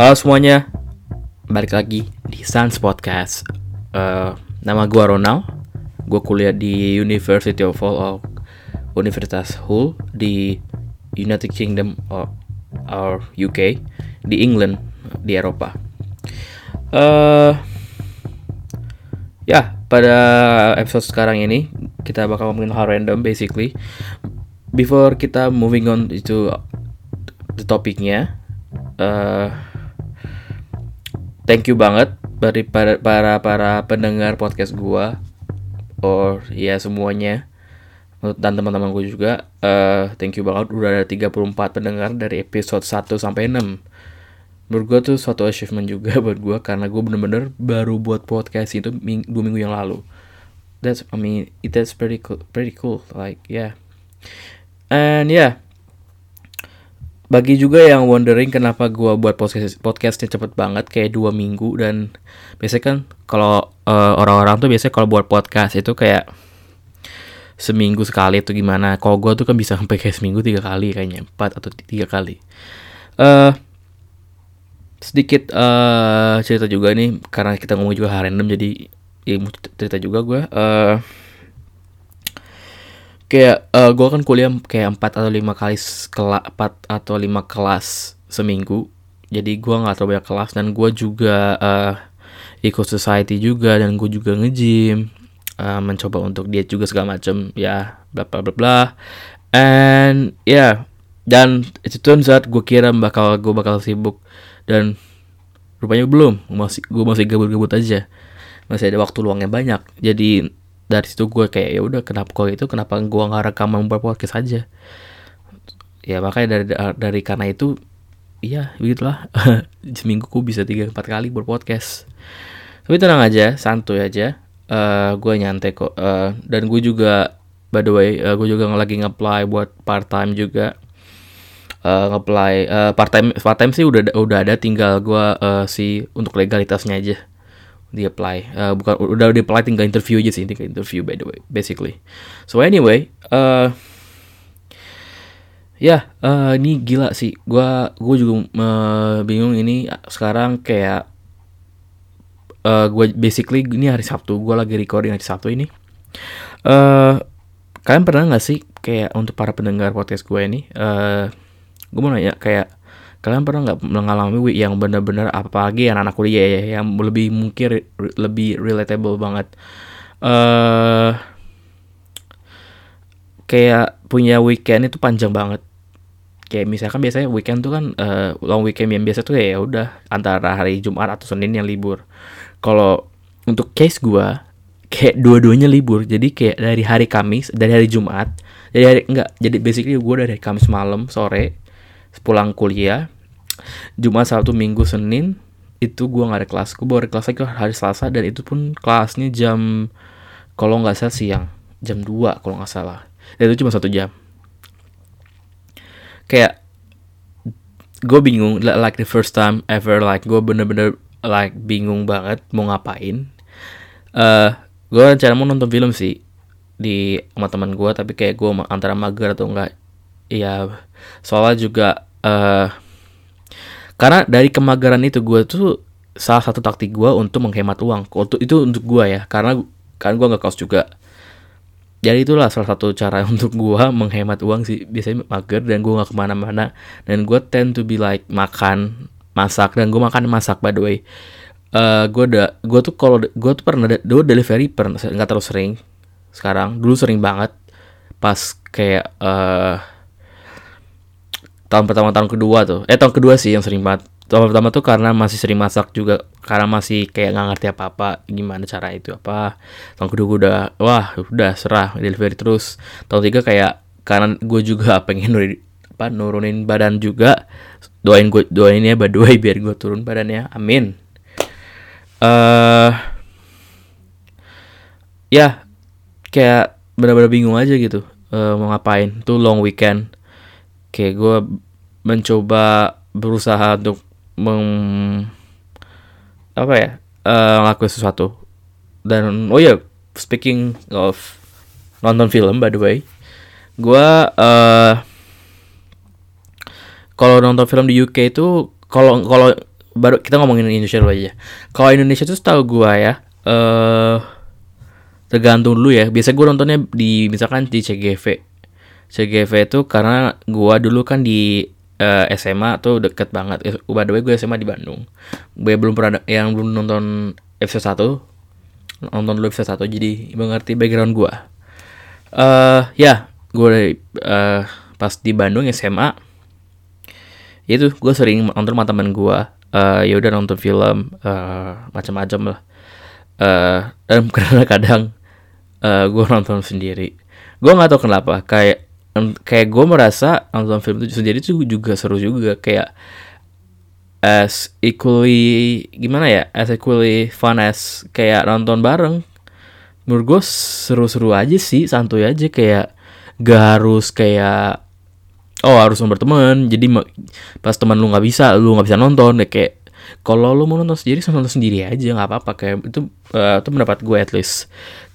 Halo semuanya, balik lagi di Sans Podcast. Uh, nama gue Ronald, gue kuliah di University of Hull, Universitas Hull di United Kingdom or, or UK di England di Eropa. Uh, ya pada episode sekarang ini kita bakal ngomongin hal random basically. Before kita moving on itu the topiknya. Uh, thank you banget dari para para para pendengar podcast gua. Or ya semuanya. Dan teman-teman gue juga uh, thank you banget udah ada 34 pendengar dari episode 1 sampai 6 menurut gue tuh suatu achievement juga buat gue karena gue bener-bener baru buat podcast itu ming dua minggu yang lalu. That's I mean that's pretty cool pretty cool like yeah. And yeah bagi juga yang wondering kenapa gue buat podcast podcastnya cepet banget kayak dua minggu dan biasanya kan kalau uh, orang-orang tuh biasanya kalau buat podcast itu kayak seminggu sekali itu gimana. Kalau gue tuh kan bisa sampai kayak seminggu tiga kali kayaknya empat atau tiga kali. Uh, sedikit uh, cerita juga nih karena kita ngomong juga random jadi ya cerita juga gue uh, kayak uh, gue kan kuliah kayak empat atau lima kali kelas empat atau lima kelas seminggu. Jadi gue nggak terlalu banyak kelas dan gue juga uh, ikut society juga dan gue juga ngejim uh, mencoba untuk diet juga segala macem ya bla bla bla bla. And ya yeah, dan itu turns saat gue kira bakal gue bakal sibuk dan rupanya belum. Masih gue masih gabut-gabut aja. Masih ada waktu luangnya banyak. Jadi dari situ gue kayak ya udah kenapa kok itu kenapa gue nggak rekam membuat podcast aja? Ya makanya dari dari karena itu iya begitulah. Seminggu gue bisa tiga empat kali buat podcast. Tapi tenang aja santuy aja. Uh, gue nyantai kok. Uh, dan gue juga by the way uh, gue juga lagi nge-apply buat part time juga. Uh, nge-apply uh, part time part time sih udah udah ada tinggal gue uh, si untuk legalitasnya aja di apply. Uh, bukan udah di apply tinggal interview aja sih tinggal interview by the way basically. So anyway uh, ya yeah, uh, ini gila sih. Gua gue juga uh, bingung ini sekarang kayak uh, gue basically ini hari Sabtu gue lagi recording hari Sabtu ini. Uh, kalian pernah nggak sih kayak untuk para pendengar podcast gue ini uh, gue mau nanya kayak kalian pernah nggak mengalami yang benar-benar apalagi anak-anak kuliah ya yang lebih mungkin lebih relatable banget? Uh, kayak punya weekend itu panjang banget. Kayak misalkan biasanya weekend tuh kan uh, long weekend yang biasa tuh ya udah antara hari Jumat atau Senin yang libur. Kalau untuk case gua kayak dua-duanya libur. Jadi kayak dari hari Kamis dari hari Jumat jadi hari enggak jadi basically gua dari Kamis malam sore pulang kuliah Jumat Sabtu Minggu Senin itu gue nggak ada kelas. Gue baru kelas lagi hari Selasa dan itu pun kelasnya jam kalau nggak salah siang jam 2 kalau nggak salah. Dan itu cuma satu jam. Kayak gue bingung like the first time ever like gue bener-bener like bingung banget mau ngapain. Uh, eh, gue rencana mau nonton film sih di sama teman gue tapi kayak gue antara mager atau enggak ya soalnya juga uh, karena dari kemageran itu gue tuh salah satu taktik gue untuk menghemat uang. Untuk itu untuk gue ya karena kan gue nggak kos juga. Jadi itulah salah satu cara untuk gue menghemat uang sih. Biasanya mager dan gue nggak ke mana-mana. Dan gue tend to be like makan masak dan gue makan masak by the way. Uh, gue udah gue tuh kalau gue tuh pernah gue delivery pernah nggak terlalu sering. Sekarang dulu sering banget. Pas kayak uh, tahun pertama tahun kedua tuh. Eh tahun kedua sih yang sering banget. Tahun pertama tuh karena masih sering masak juga karena masih kayak nggak ngerti apa apa gimana cara itu apa. Tahun kedua gue udah wah udah serah delivery terus. Tahun tiga kayak karena gue juga pengen nurunin, apa nurunin badan juga. Doain gue doain ya way biar gue turun badannya. Amin. Eh uh, ya kayak benar-benar bingung aja gitu uh, mau ngapain. Tuh long weekend kayak gue mencoba berusaha untuk meng apa ya uh, ngelakuin sesuatu dan oh ya yeah, speaking of nonton film by the way gue uh, kalau nonton film di UK itu kalau kalau baru kita ngomongin Indonesia dulu aja. Kalau Indonesia tuh setahu gua ya, uh, tergantung dulu ya. Biasa gua nontonnya di misalkan di CGV. CGV itu karena gua dulu kan di uh, eh, SMA tuh deket banget. Eh, by the way gue SMA di Bandung. Gue belum pernah yang belum nonton episode 1 nonton dulu episode 1 jadi mengerti background gua. Eh uh, ya, gue uh, pas di Bandung SMA itu gue sering nonton sama temen gue uh, ya udah nonton film uh, macam-macam lah uh, dan kadang-kadang uh, gue nonton sendiri gue nggak tahu kenapa kayak kayak gue merasa nonton film itu sendiri tuh juga seru juga kayak as equally gimana ya as equally fun as kayak nonton bareng. Menurut gue seru-seru aja sih santuy aja kayak gak harus kayak oh harus berteman jadi pas teman lu nggak bisa lu nggak bisa nonton ya kayak kalau lu mau nonton sendiri nonton sendiri aja nggak apa-apa kayak itu uh, itu pendapat gue at least.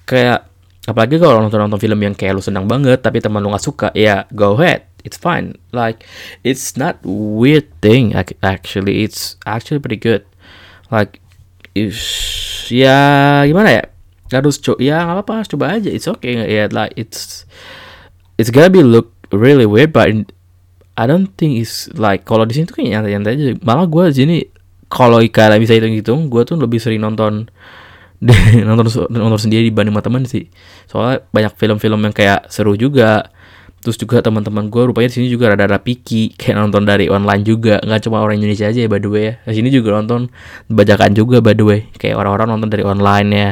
Kayak apalagi kalau nonton nonton film yang kayak lu senang banget tapi teman lu nggak suka ya go ahead. It's fine. Like it's not weird thing actually. It's actually pretty good. Like is ya gimana ya? Harus coba ya nggak apa-apa coba aja. It's okay ya yeah, like it's it's gonna be look really weird but I don't think it's like kalau di sini tuh kayak nyantai-nyantai. Malah gue di sini kalau kalian bisa hitung-hitung, gue tuh lebih sering nonton nonton nonton sendiri dibanding sama teman sih. Soalnya banyak film-film yang kayak seru juga. Terus juga teman-teman gue rupanya di sini juga rada-rada picky kayak nonton dari online juga. Nggak cuma orang Indonesia aja ya by the way ya. Di sini juga nonton bajakan juga by the way. Kayak orang-orang nonton dari online ya.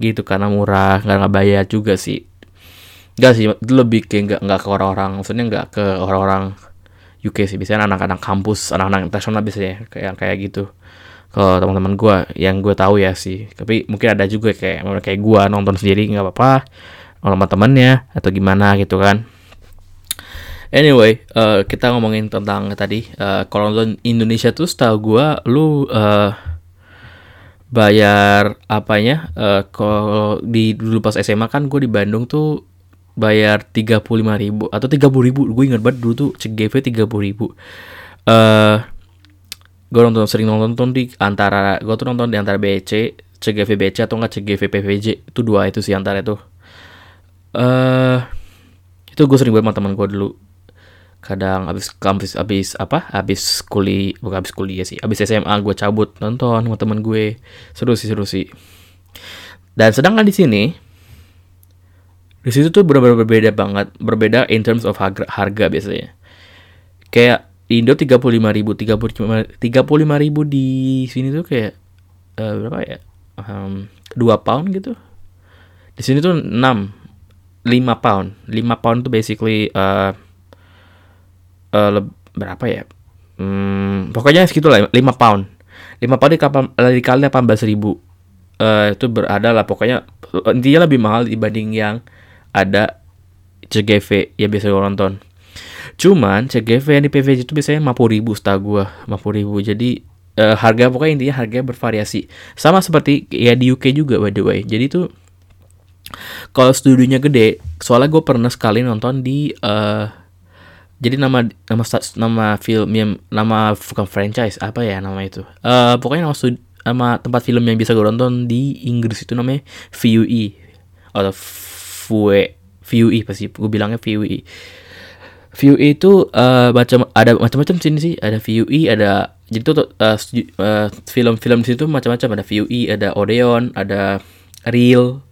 Gitu karena murah, nggak nggak bayar juga sih. Enggak sih, lebih kayak nggak nggak ke orang-orang, maksudnya nggak ke orang-orang UK sih biasanya anak-anak kampus anak-anak internasional biasanya kayak kayak gitu kalau teman-teman gue yang gue tahu ya sih. Tapi mungkin ada juga kayak kayak gue nonton sendiri nggak apa-apa. Sama temennya atau gimana gitu kan. Anyway uh, kita ngomongin tentang tadi uh, kalau nonton Indonesia tuh setahu gue lu uh, bayar apanya? Uh, kalau di dulu pas SMA kan gue di Bandung tuh bayar tiga puluh lima ribu atau tiga puluh ribu. Gue ingat banget dulu tuh CGV tiga puluh ribu. Uh, gue nonton sering nonton di antara gue tuh nonton di antara BC CGV BC atau enggak CGV PVJ itu dua itu sih antara itu. Eh uh, itu gue sering banget sama teman gue dulu. Kadang abis kampus abis apa? Abis kuliah bukan abis kuliah sih abis SMA gue cabut nonton sama teman gue. Seru sih seru sih. Dan sedangkan di sini di situ tuh benar-benar berbeda banget berbeda in terms of harga, harga biasanya. Kayak di Indo tiga puluh lima ribu tiga puluh lima ribu di sini tuh kayak uh, berapa ya? Um, pound gitu. Di sini tuh enam lima pound. Lima pound tuh basically uh, uh, berapa ya? Hmm, pokoknya segitu lah lima pound. Lima pound dikali belas ribu. Uh, itu berada lah pokoknya intinya lebih mahal dibanding yang ada CGV ya biasa gue nonton. Cuman CGV yang di PVJ itu biasanya 50 ribu setahu gue 50 ribu. Jadi uh, harga pokoknya intinya harga bervariasi. Sama seperti ya di UK juga by the way. Jadi tuh kalau studionya gede soalnya gue pernah sekali nonton di uh, jadi nama nama nama film yang nama bukan franchise apa ya nama itu. Uh, pokoknya nama studi, nama tempat film yang bisa gue nonton di Inggris itu namanya VUE atau VUE VUE pasti gue bilangnya VUE VUE itu uh, macam ada macam-macam sini sih. Ada VUE ada jadi tuh uh, uh, film-film situ macam-macam. Ada VUE ada Odeon ada Real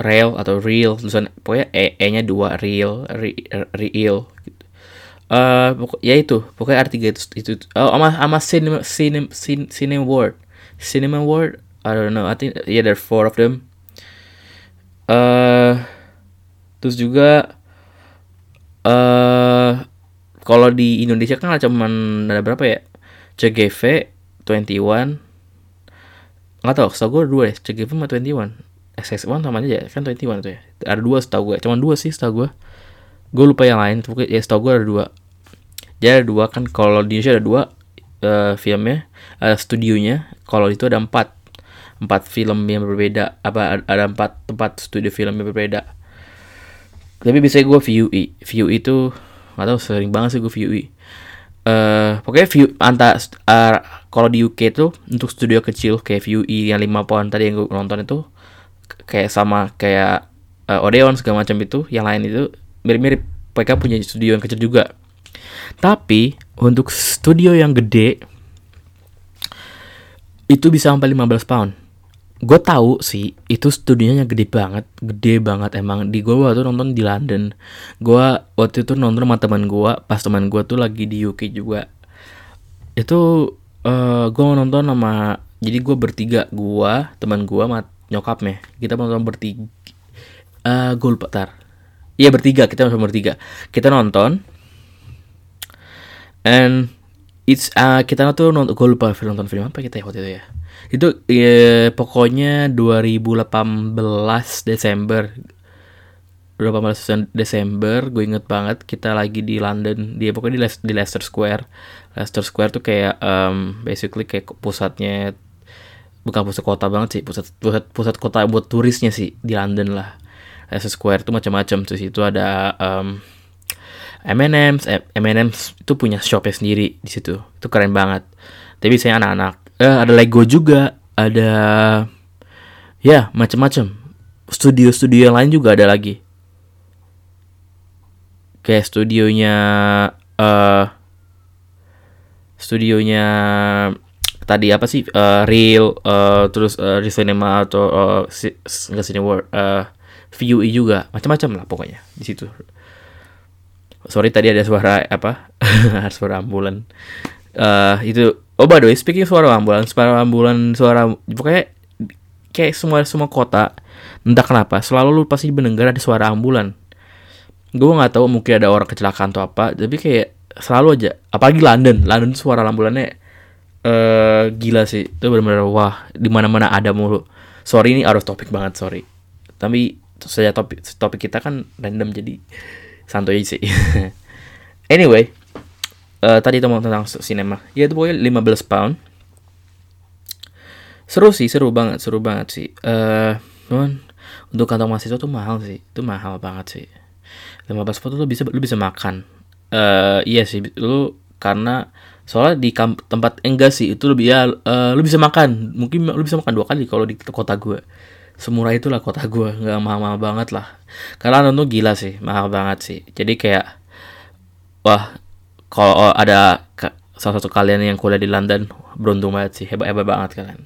Real atau Real tulisan pokoknya e, e nya dua Real re, Real gitu. Uh, pokok, ya itu. Pokoknya arti itu itu oh, ama ama cinema cinema cinema world. Cinema world I don't know. I think yeah there are four of them. Uh, terus juga uh, kalau di Indonesia kan cuma ada berapa ya? CGV 21 nggak tahu setahu gue dua ya CGV sama 21 SS1 sama aja kan 21 tuh ya? Ada dua setahu gue cuma dua sih setahu gue gue lupa yang lain tapi ya setahu gue ada dua. Jadi ada dua kan kalau di Indonesia ada dua uh, filmnya ada studionya kalau itu ada empat. Empat film yang berbeda apa ada empat tempat studio film yang berbeda tapi biasanya gue view view itu nggak tahu sering banget sih gue view uh, pokoknya view anta uh, kalau di UK tuh untuk studio kecil kayak View E yang 5 pound tadi yang gue nonton itu kayak sama kayak uh, Odeon segala macam itu yang lain itu mirip-mirip. Mereka punya studio yang kecil juga. Tapi untuk studio yang gede itu bisa sampai 15 pound gue tahu sih itu studionya gede banget gede banget emang. Di gue waktu nonton di London. Gue waktu itu nonton sama teman gue pas teman gue tuh lagi di UK juga. Itu uh, eh, gue nonton sama jadi gue bertiga gue teman gue sama nyokapnya. Kita nonton bertiga uh, gue lupa tar. Iya bertiga kita nonton bertiga. Kita nonton and it's uh, kita tuh nonton gue lupa film nonton film apa kita ya waktu itu ya itu ya, pokoknya 2018 Desember. 18 Desember gue inget banget kita lagi di London. Dia pokoknya di, Le di Leicester Square. Leicester Square tuh kayak um, basically kayak pusatnya bukan pusat kota banget sih pusat pusat pusat kota buat turisnya sih di London lah. Leicester Square tuh macam-macam. Tuh itu ada um, M&M's M&M's itu punya shopnya sendiri di situ. Itu keren banget. Tapi saya anak-anak uh, ada Lego juga ada ya macam-macam studio-studio yang lain juga ada lagi. Kayak studionya uh, studionya tadi apa sih? Uh, real uh, terus uh, di cinema atau uh, si, enggak cinema uh, VUE juga. Macam-macam lah pokoknya di situ. Sorry tadi ada suara apa? Suara ambulan. Uh, itu Oh by the way, speaking suara ambulan, suara ambulan, suara pokoknya kayak semua semua kota, entah kenapa selalu lu pasti mendengar ada suara ambulan. Gue nggak tahu mungkin ada orang kecelakaan atau apa, tapi kayak selalu aja. Apalagi London, London suara ambulannya uh, gila sih. Itu benar-benar wah, di mana-mana ada mulu. Sorry ini of topic banget, sorry. Tapi saja topik topik kita kan random jadi santuy sih. anyway, uh, tadi mau tentang sinema ya itu pokoknya 15 pound. Seru sih seru banget seru banget sih. Uh, untuk kantong mahasiswa tuh mahal sih. Itu mahal banget sih. 15 pound tuh bisa lu bisa makan. Uh, iya sih lu karena soalnya di tempat enggak sih itu lebih ya uh, lu bisa makan. Mungkin lu bisa makan dua kali kalau di kota gue semurah itulah kota gue nggak mahal-mahal banget lah. Karena nonton gila sih mahal banget sih. Jadi kayak wah kalau ada salah satu kalian yang kuliah di London beruntung banget sih. Hebat hebat banget kalian.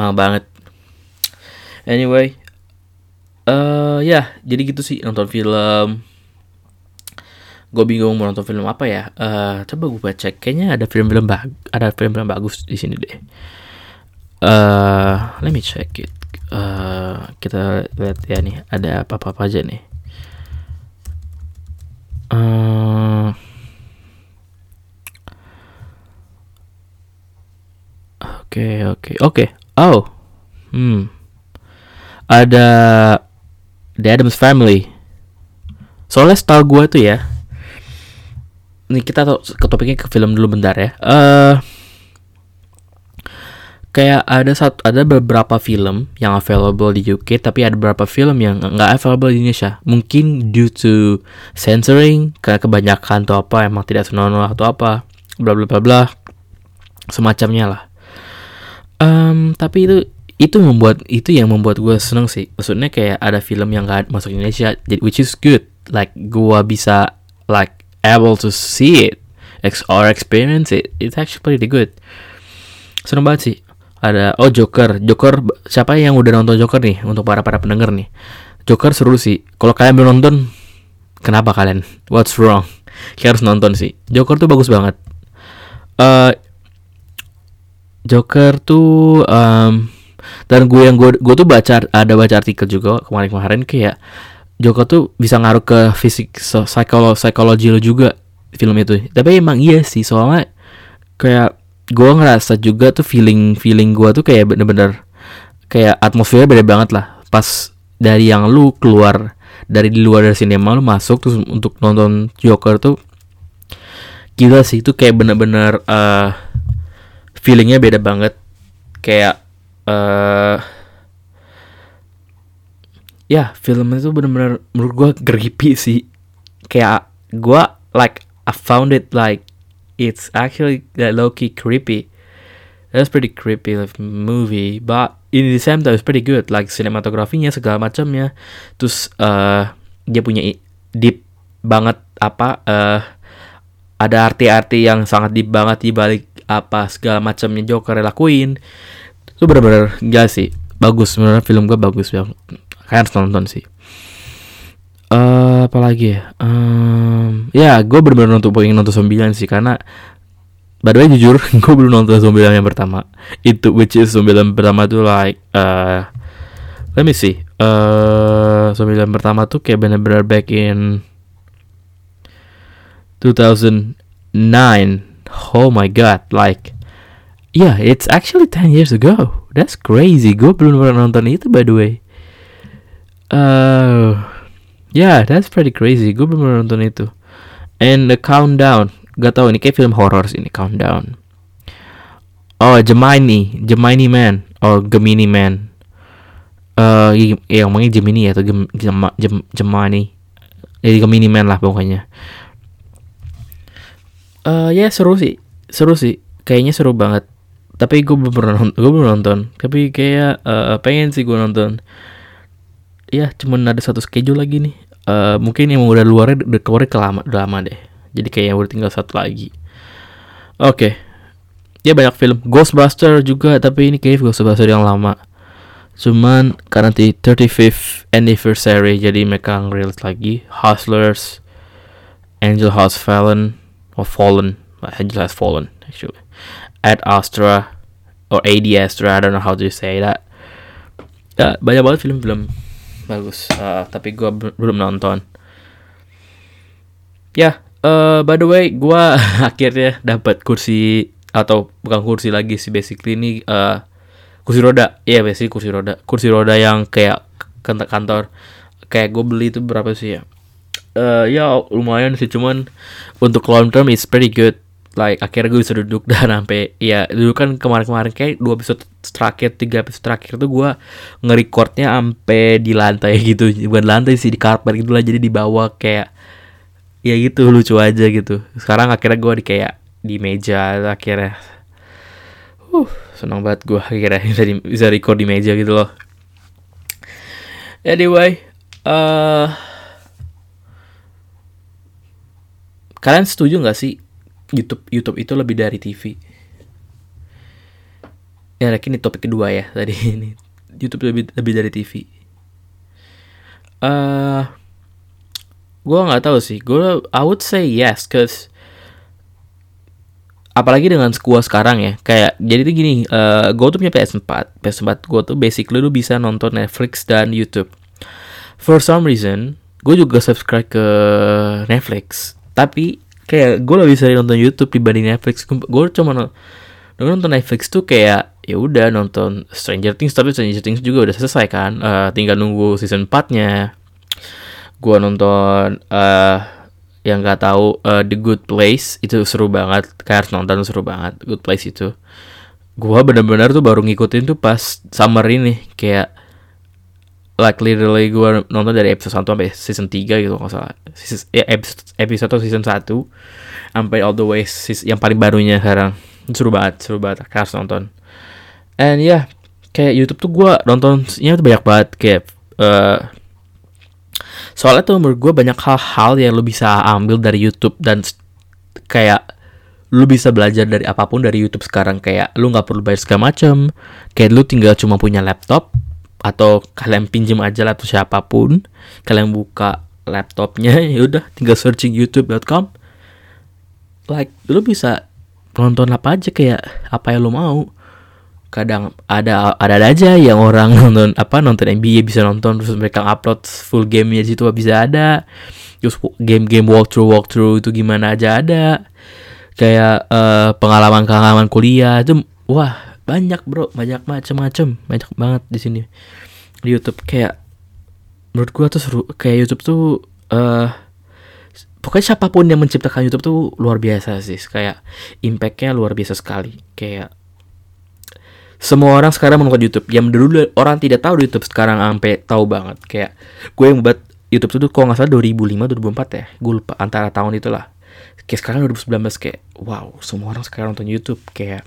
Mahal banget. Anyway uh, ya yeah, jadi gitu sih. Nonton film. Gue bingung mau nonton film apa ya. Uh, coba gue cek. Kayaknya ada film-film bag ada film-film bagus di sini deh. Uh, let me check it. Uh, kita lihat ya nih. Ada apa apa aja nih Oke, oke, oke. Oh, hmm, ada The Adams Family. Soalnya setahu gue tuh ya, nih kita ke topiknya ke film dulu bentar ya. Eh, uh, kayak ada satu ada beberapa film yang available di UK tapi ada beberapa film yang nggak available di Indonesia mungkin due to censoring karena kebanyakan atau apa emang tidak senonoh atau apa bla bla bla bla semacamnya lah Um, tapi itu itu membuat itu yang membuat gue seneng sih. Maksudnya kayak ada film yang gak masuk Indonesia, which is good. Like gue bisa like able to see it or experience it. It's actually pretty good. Seneng banget sih. Ada oh Joker, Joker siapa yang udah nonton Joker nih untuk para para pendengar nih. Joker seru sih. Kalau kalian belum nonton, kenapa kalian? What's wrong? Kalian harus nonton sih. Joker tuh bagus banget. Uh, Joker tuh um, dan gue yang gue gue tuh baca ada baca artikel juga kemarin-kemarin kayak Joker tuh bisa ngaruh ke fisik psikolo psikologi lo juga film itu. Tapi emang iya sih soalnya kayak gue ngerasa juga tuh feeling feeling gue tuh kayak bener-bener kayak atmosfernya beda banget lah. Pas dari yang lu keluar dari di luar dari sinema lu masuk terus untuk nonton Joker tuh gila sih itu kayak bener-bener uh, feelingnya beda banget kayak uh, ya film itu bener-bener menurut gue creepy sih kayak gue like I found it like it's actually that low key creepy. That's pretty creepy like, movie, but in the same time it's pretty good. Like sinematografinya segala macamnya. Terus uh, dia punya deep banget apa uh, ada arti-arti yang sangat deep banget di balik apa segala macamnya Joker lakuin. Itu benar-benar gila sih. Bagus sebenarnya film gue bagus ya. Kalian harus nonton sih. Uh, apa lagi ya? Um, ya, gue benar-benar nonton pengen nonton 9 sih karena By the way jujur, gue belum nonton Zombieland yang pertama. Itu which is Zombieland pertama tuh like uh, let me see. Uh, Zombieland pertama tuh kayak bener-bener back in 2009. Oh my god, like yeah, it's actually 10 years ago. That's crazy. Gue belum pernah nonton itu by the way. Uh, yeah, that's pretty crazy. Gue belum pernah nonton itu. And the countdown Gak tau ini kayak film horror sih ini Countdown. Oh Gemini, Gemini Man, or Gemini Man. Uh, ya ngomongnya Gemini ya atau Gem, Gem, Gem, Gemini. Jadi Gemini Man lah pokoknya. Uh, ya seru sih, seru sih. Kayaknya seru banget. Tapi gue belum pernah gue belum nonton. Tapi kayak uh, pengen sih gue nonton. Ya cuman ada satu schedule lagi nih. Uh, mungkin yang udah luarnya udah keluar kelama, lama deh jadi kayak udah tinggal satu lagi oke okay. ya banyak film Ghostbuster juga tapi ini kayak Ghostbuster yang lama cuman karena di 35th anniversary jadi mereka ngerilis lagi Hustlers Angel Has Fallen or Fallen Angel Has Fallen actually Ad Astra or Ad Astra I don't know how to say that ya banyak banget film-film bagus uh, tapi gue belum nonton ya uh, by the way, gue akhirnya dapat kursi atau bukan kursi lagi sih basically ini uh, kursi roda. Iya, yeah, basically kursi roda. Kursi roda yang kayak kantor kantor. Kayak gue beli itu berapa sih ya? Uh, ya lumayan sih cuman untuk long term it's pretty good. Like akhirnya gue bisa duduk dan sampai ya dulu kan kemarin-kemarin kayak dua episode terakhir tiga episode terakhir tuh gue ngerecordnya sampai di lantai gitu. Bukan lantai sih di karpet gitu lah. Jadi di bawah kayak ya gitu lucu aja gitu. Sekarang akhirnya gue di kayak di meja akhirnya. Uh senang banget gue akhirnya bisa di, bisa record di meja gitu loh. Anyway uh, kalian setuju nggak sih YouTube YouTube itu lebih dari TV ya ini topik kedua ya tadi ini. YouTube lebih lebih dari TV uh, eh, gue nggak tahu sih. Gue I would say yes cause apalagi dengan gua sekarang ya. Kayak jadi tuh gini uh, eh, gue tuh punya PS4 PS4 gue tuh basically lu bisa nonton Netflix dan YouTube. For some reason gue juga subscribe ke Netflix tapi kayak gue lebih sering nonton YouTube dibanding Netflix. Gue cuma nonton Netflix tuh kayak ya udah nonton Stranger Things tapi Stranger Things juga udah selesai kan. Uh, tinggal nunggu season 4 nya gue nonton uh, yang nggak tahu uh, The Good Place. Itu seru banget. Kayak harus nonton seru banget. Good Place itu. Gue bener-bener tuh baru ngikutin tuh pas summer ini. Kayak like literally gue nonton dari episode 1 sampai season 3 gitu nggak salah. Season, ya, episode, episode season 1 sampai all the way season, yang paling barunya sekarang. Seru banget seru banget. Harus nonton. And yeah, kayak YouTube tuh gue nontonnya tuh banyak banget kayak uh, soalnya tuh menurut gue banyak hal-hal yang lu bisa ambil dari YouTube dan kayak lu bisa belajar dari apa pun dari YouTube sekarang. Kayak lu nggak perlu bayar segala macem. Kayak lu tinggal cuma punya laptop atau kalian pinjam aja laptop siapa pun. Kalian buka laptopnya ya udah tinggal searching youtube.com like lu bisa nonton apa aja kayak apa yang lu mau. Kadang ada ada aja yang orang nonton apa nonton NBA bisa nonton terus mereka upload full game di situ bisa ada. Terus game-game walkthrough walkthrough itu gimana aja ada. Kayak uh, pengalaman pengalaman kuliah itu wah banyak bro. Banyak macam-macam banyak banget di sini. Di YouTube. Kayak menurut gua tuh seru. Kayak YouTube tuh uh, pokoknya siapa pun yang menciptakan YouTube tuh luar biasa sih. Kayak impactnya luar biasa sekali. Kayak semua orang sekarang menonton YouTube. Yang dulu orang tidak tahu YouTube sekarang sampai tahu banget. Kayak gue yang buat YouTube itu kok nggak salah 2005 2004 ya. Gue lupa antara tahun itulah. Kayak sekarang 2019 kayak wow semua orang sekarang nonton YouTube. Kayak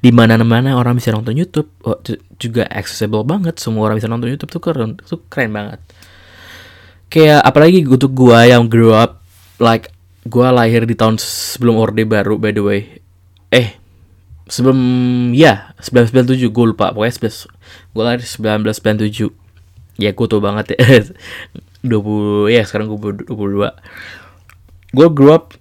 di mana mana orang bisa nonton YouTube. Oh, juga accessible banget. Semua orang bisa nonton YouTube tuh keren tuh keren banget. Kayak apalagi untuk gua yang grow up like gua lahir di tahun sebelum orde baru by the way. Eh sebelum ya 1997 gue lupa. Pokoknya 19 gue lahir 1997 ya gue tau banget ya. 20 ya sekarang gue 22 gue grow up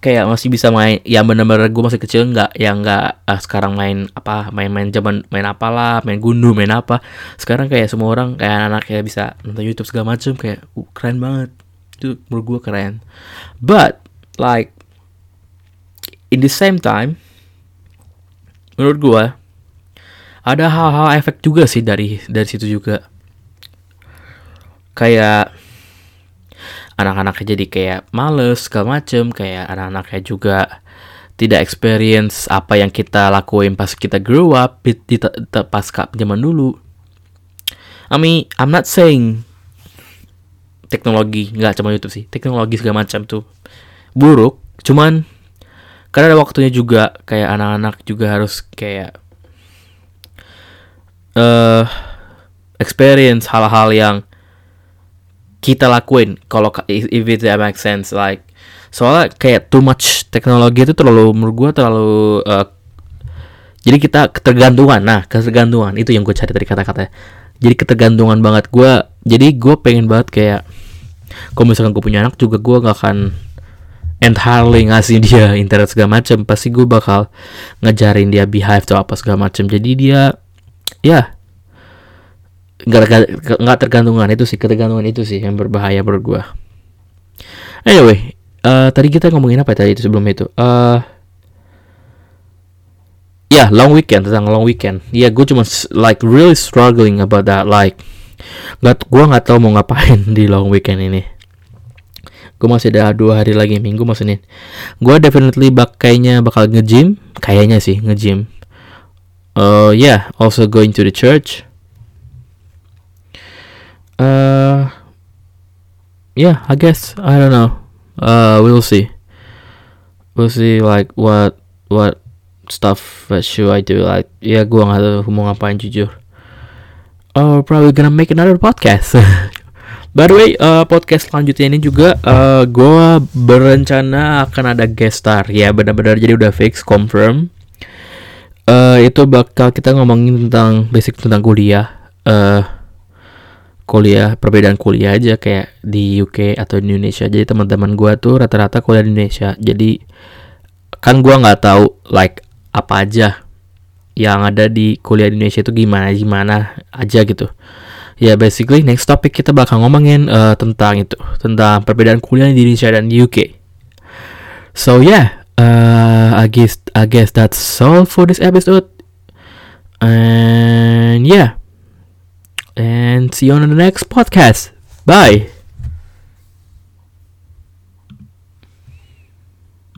kayak masih bisa main yang benar-benar gue masih kecil nggak yang nggak ah, sekarang main apa main-main zaman main apalah main gundu main apa. Sekarang kayak semua orang kayak anak-anak kayak bisa nonton YouTube segala macem kayak uh, keren banget. Itu menurut gue keren. But like in the same time menurut gue ada hal-hal efek juga sih dari dari situ juga. Kayak anak-anaknya jadi kayak males segala macem kayak anak-anaknya juga tidak experience apa yang kita lakuin pas kita grow up di, di, di pas zaman dulu. I mean, I'm not saying teknologi nggak cuma YouTube sih, teknologi segala macam tuh buruk. Cuman karena ada waktunya juga kayak anak-anak juga harus kayak uh, experience hal-hal yang kita lakuin kalau if it make sense like soalnya kayak too much teknologi itu terlalu menurut gue terlalu uh, jadi kita ketergantungan. Nah ketergantungan itu yang gue cari dari kata-kata jadi ketergantungan banget gue jadi gue pengen banget kayak kalau misalkan gue punya anak juga gue gak akan entirely ngasih dia internet segala macam pasti gue bakal ngejarin dia behave atau apa segala macam jadi dia ya nggak nggak tergantungan itu sih ketergantungan itu sih yang berbahaya menurut gue anyway uh, tadi kita ngomongin apa tadi itu sebelum itu? Uh, ya yeah, long weekend tentang long weekend. Ya yeah, gue cuma like really struggling about that like nggak gue nggak tahu mau ngapain di long weekend ini. Gue masih ada dua hari lagi minggu maksudnya. Gue definitely bak bakal nge-gym kayaknya sih nge-gym. Uh, yeah also going to the church Uh, yeah, I guess I don't know. Uh, we'll see. We'll see like what what stuff that should I do. Like, ya yeah, gue nggak tahu mau ngapain jujur. Oh, probably gonna make another podcast. By the way, uh, podcast selanjutnya ini juga uh, gue berencana akan ada guest star. Ya, benar-benar jadi udah fix, confirm. Uh, itu bakal kita ngomongin tentang basic tentang kuliah. Uh, kuliah perbedaan kuliah aja kayak di UK atau di Indonesia. Jadi teman-teman gue tuh rata-rata kuliah di Indonesia. Jadi kan gue nggak tahu like apa aja yang ada di kuliah di Indonesia itu gimana gimana aja gitu. Ya yeah, basically next topic kita bakal ngomongin uh, tentang itu tentang perbedaan kuliah di Indonesia dan di UK so yeah uh, I guess I guess that's all for this episode. And yeah and see you on the next podcast. Bye.